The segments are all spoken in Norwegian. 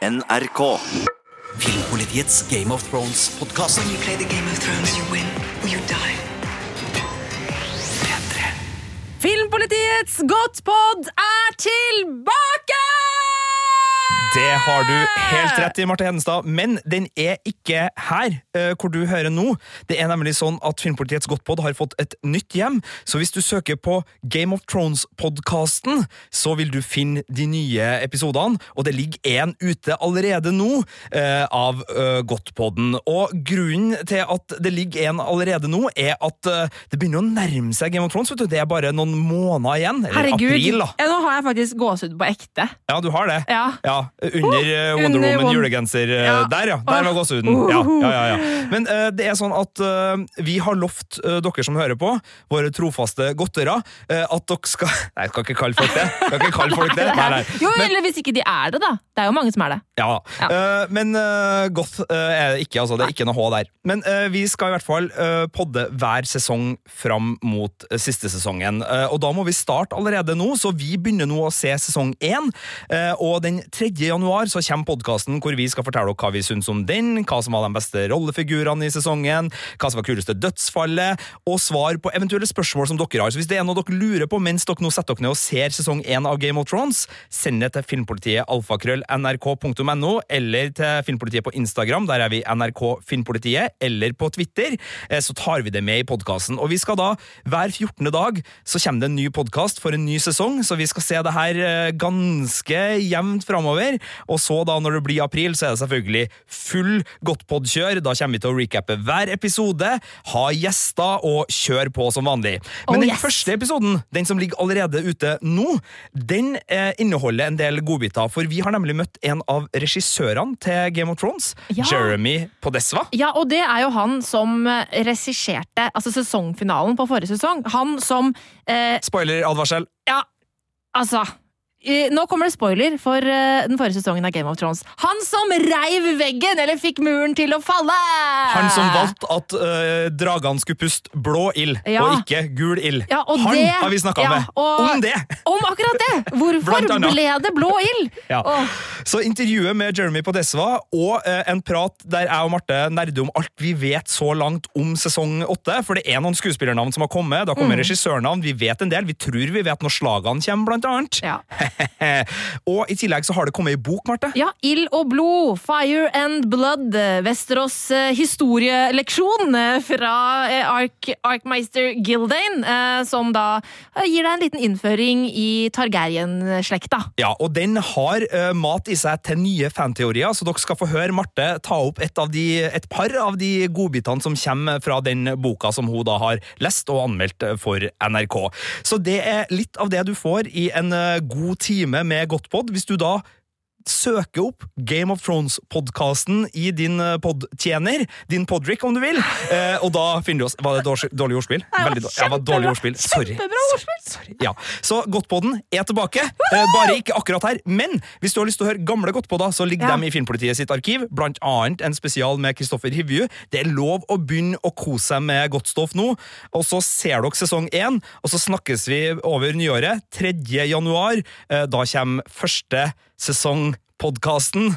NRK. Filmpolitiets Game of Thrones-podkast. When you play the Game of Thrones, you win or you die. Filmpolitiets Godtpod er tilbake! Det har du helt rett i, Marte Hedenstad, men den er ikke her eh, hvor du hører nå. Det er nemlig sånn at Filmpolitiets Godtpod har fått et nytt hjem, så hvis du søker på Game of Thrones-podkasten, så vil du finne de nye episodene, og det ligger én ute allerede nå eh, av uh, Godtpodden. Og grunnen til at det ligger en allerede nå, er at eh, det begynner å nærme seg Game of Thrones. vet du. Det er bare noen måneder igjen. Eller Herregud, april, da. ja, nå har jeg faktisk gåsehud på ekte. Ja, du har det? Ja. Ja. Under eh, Wonder under Woman julegenser. eh, Ja. Der, ja. Der var gåsehuden. Ja, ja, ja. Men uh, det er sånn at uh, vi har lovt uh, dere som hører på, våre trofaste godtere, eh, at dere skal Nei, jeg skal ikke kalle folk det. Skal ikke kalle folk det. Nei, nei. Jo, Men, eller hvis ikke de er det, da. Det er jo mange som er det. ja. Eh, men eh, goth eh, er det ikke, altså. Det er ikke noe H der. Men eh, vi skal i hvert fall eh, podde hver sesong fram mot eh, siste sesongen. Eh, og da må vi starte allerede nå, så vi begynner nå å se sesong én. Eh, og den 3. januar så kommer podkasten hvor vi skal fortelle hva vi syns om den, hva som var de beste rollefigurene i sesongen, hva som var kuleste dødsfallet, og svar på eventuelle spørsmål som dere har. Så hvis det er noe dere lurer på mens dere nå setter dere ned og ser sesong én av Game of Thrones, send det til filmpolitiet alfakrøll nrk.no, eller til Filmpolitiet på Instagram, der er vi NRK Filmpolitiet, eller på Twitter, eh, så tar vi det med i podkasten. Og vi skal da, hver 14. dag, så kommer det en ny podkast for en ny sesong, så vi skal se det her eh, ganske jevnt framover. Og så, da, når det blir april, så er det selvfølgelig full godtpod-kjør. Da kommer vi til å recappe hver episode, ha gjester og kjøre på som vanlig. Men Oh, den yes. første episoden, den som ligger allerede ute nå, den eh, inneholder en del godbiter. For vi har nemlig møtt en av regissørene til Game of Thrones, Ja. Jeremy Podesva. Ja, og det er jo han som eh, regisserte altså sesongfinalen på forrige sesong. Han som eh, Spoiler-advarsel. Ja, altså nå kommer det spoiler for eh, den forrige sesongen av Game of Thrones. Han som reiv veggen, eller fikk muren til å falle! Han som valgte at uh, dragene skulle puste blå ild, Ja. og ikke gul ild. Ja, Han det- har vi snakka ja, med om det! Om akkurat det! Hvorfor ble det blå ild? Ja. Så intervjuet med Jeremy på Desva, og uh, en prat der jeg og Marte nerder om alt vi vet så langt om sesong åtte. For det er noen skuespillernavn som har kommet. da kommer mm. regissørnavn. Vi vet en del. Vi tror vi vet når slagene kommer, blant annet. Ja. og i tillegg så har det kommet ei bok, Marte. Ja, Ild og blod, Fire and Blood, Vesterås eh, historieleksjon eh, fra eh, Ark, Arkmeister Gildane, som da gir deg en liten innføring i Targaryen-slekta. Ja, og den har mat i seg til nye fanteorier, så dere skal få høre Marte ta opp et, av de, et par av de godbitene som kommer fra den boka som hun da har lest og anmeldt for NRK. Så det er litt av det du får i en god time med Godtpod. Hvis du da søker opp Game of Thrones-podkasten i din eh, podtjener, din podrick om du vil, eh, og da finner du oss Var det dårlig, dårlig ordspill? Veldig dårlig. Ja, var dårlig ordspill. Sorry. Kjempebra ordspill! Sorry. Ja. Så Godtpodden er tilbake, eh, bare ikke akkurat her. Men hvis du har lyst til å høre gamle Godtpodder, så ligger Ja. de i Filmpolitiet sitt arkiv, blant annet en spesial med Kristoffer Hivju. Det er lov å begynne å kose seg med godt stoff nå, og så ser dere sesong én, og så snakkes vi over nyåret. 3. januar, eh, da kommer første sesongpodkasten.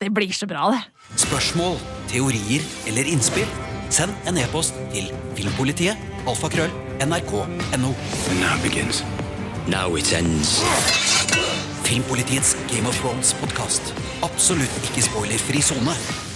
Det blir så bra, det. Spørsmål, teorier eller innspill? Send en e-post til filmpolitiet, alfakrøll, nrk.no. Now begins. Now it ends. Filmpolitiets Game of Thrones-podkast. Absolutt ikke spoilerfri sone.